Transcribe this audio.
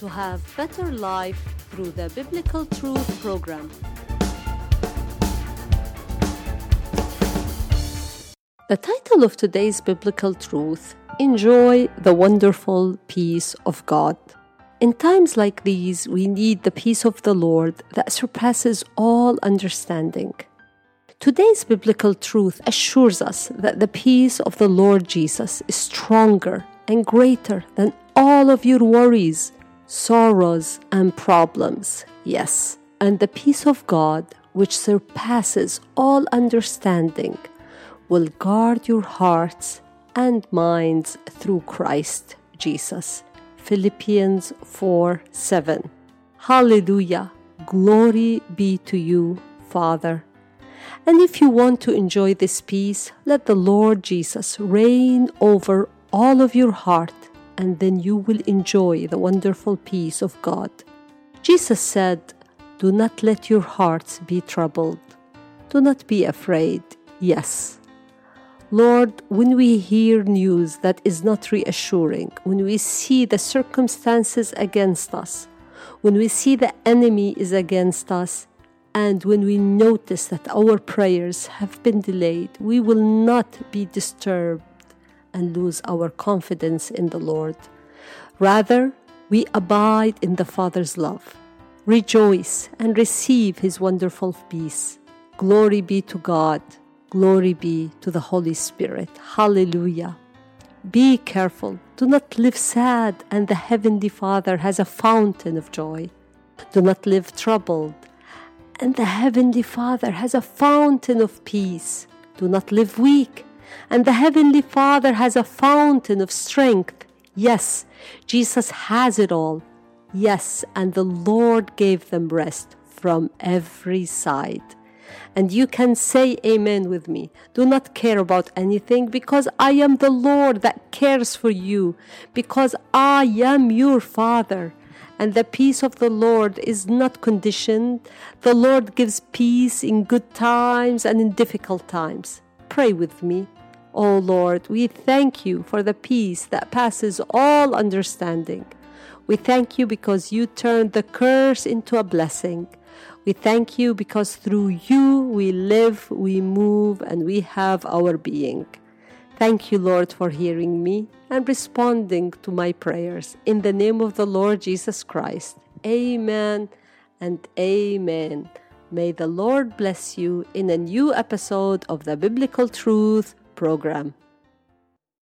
to have better life through the Biblical Truth program. The title of today's biblical truth Enjoy the Wonderful Peace of God. In times like these, we need the peace of the Lord that surpasses all understanding. Today's biblical truth assures us that the peace of the Lord Jesus is stronger and greater than all of your worries, sorrows, and problems. Yes, and the peace of God, which surpasses all understanding, will guard your hearts and minds through Christ Jesus. Philippians 4 7. Hallelujah! Glory be to you, Father. And if you want to enjoy this peace, let the Lord Jesus reign over all of your heart, and then you will enjoy the wonderful peace of God. Jesus said, Do not let your hearts be troubled. Do not be afraid. Yes. Lord, when we hear news that is not reassuring, when we see the circumstances against us, when we see the enemy is against us, and when we notice that our prayers have been delayed, we will not be disturbed and lose our confidence in the Lord. Rather, we abide in the Father's love, rejoice, and receive His wonderful peace. Glory be to God. Glory be to the Holy Spirit. Hallelujah. Be careful. Do not live sad, and the Heavenly Father has a fountain of joy. Do not live troubled, and the Heavenly Father has a fountain of peace. Do not live weak, and the Heavenly Father has a fountain of strength. Yes, Jesus has it all. Yes, and the Lord gave them rest from every side. And you can say amen with me. Do not care about anything because I am the Lord that cares for you, because I am your Father. And the peace of the Lord is not conditioned. The Lord gives peace in good times and in difficult times. Pray with me. Oh Lord, we thank you for the peace that passes all understanding. We thank you because you turned the curse into a blessing. We thank you because through you we live, we move, and we have our being. Thank you, Lord, for hearing me and responding to my prayers. In the name of the Lord Jesus Christ. Amen and amen. May the Lord bless you in a new episode of the Biblical Truth program.